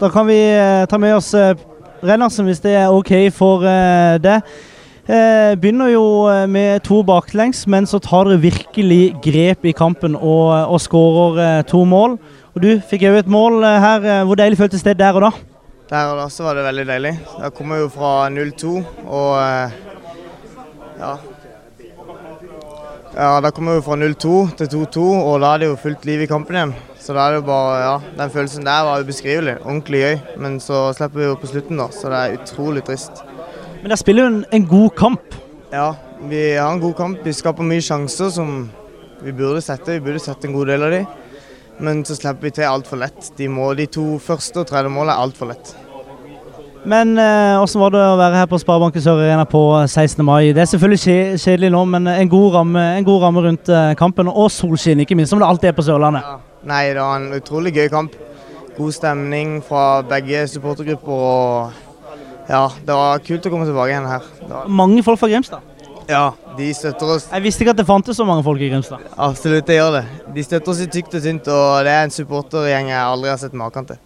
Da kan vi eh, ta med oss eh, Rennersen, hvis det er OK for eh, det. Begynner jo med to baklengs, men så tar dere virkelig grep i kampen og, og skårer to mål. Og Du fikk òg et mål her. Hvor deilig føltes det der og da? Der og da så var det veldig deilig. Jeg kommer jo fra 0-2 og ja. Ja, da kommer vi fra 0-2 til 2-2, og da er det jo fullt liv i kampen igjen. Så da er det jo bare, ja, Den følelsen der var ubeskrivelig. Ordentlig gøy. Men så slipper vi jo på slutten, da, så det er utrolig trist. Men dere spiller jo en, en god kamp. Ja, vi har en god kamp. Vi skaper mye sjanser som vi burde sette. Vi burde sette en god del av de. Men så slipper vi til altfor lett. De, må, de to første og tredje målene er altfor lett. Men eh, hvordan var det å være her på Sparebanken Sør Arena på 16. mai? Det er selvfølgelig kjedelig nå, men en god ramme, en god ramme rundt eh, kampen. Og solskinn, ikke minst, som det alltid er på Sørlandet. Nei, det var en utrolig gøy kamp. God stemning fra begge supportergrupper. og ja, Det var kult å komme tilbake igjen her. Var, Mange folk fra Grimstad. ja, De støtter oss. Jeg visste ikke at det fantes så mange folk i Grimstad. Absolutt, det gjør det. De støtter oss i tykt og tynt, og det er en supportergjeng jeg aldri har sett maken til.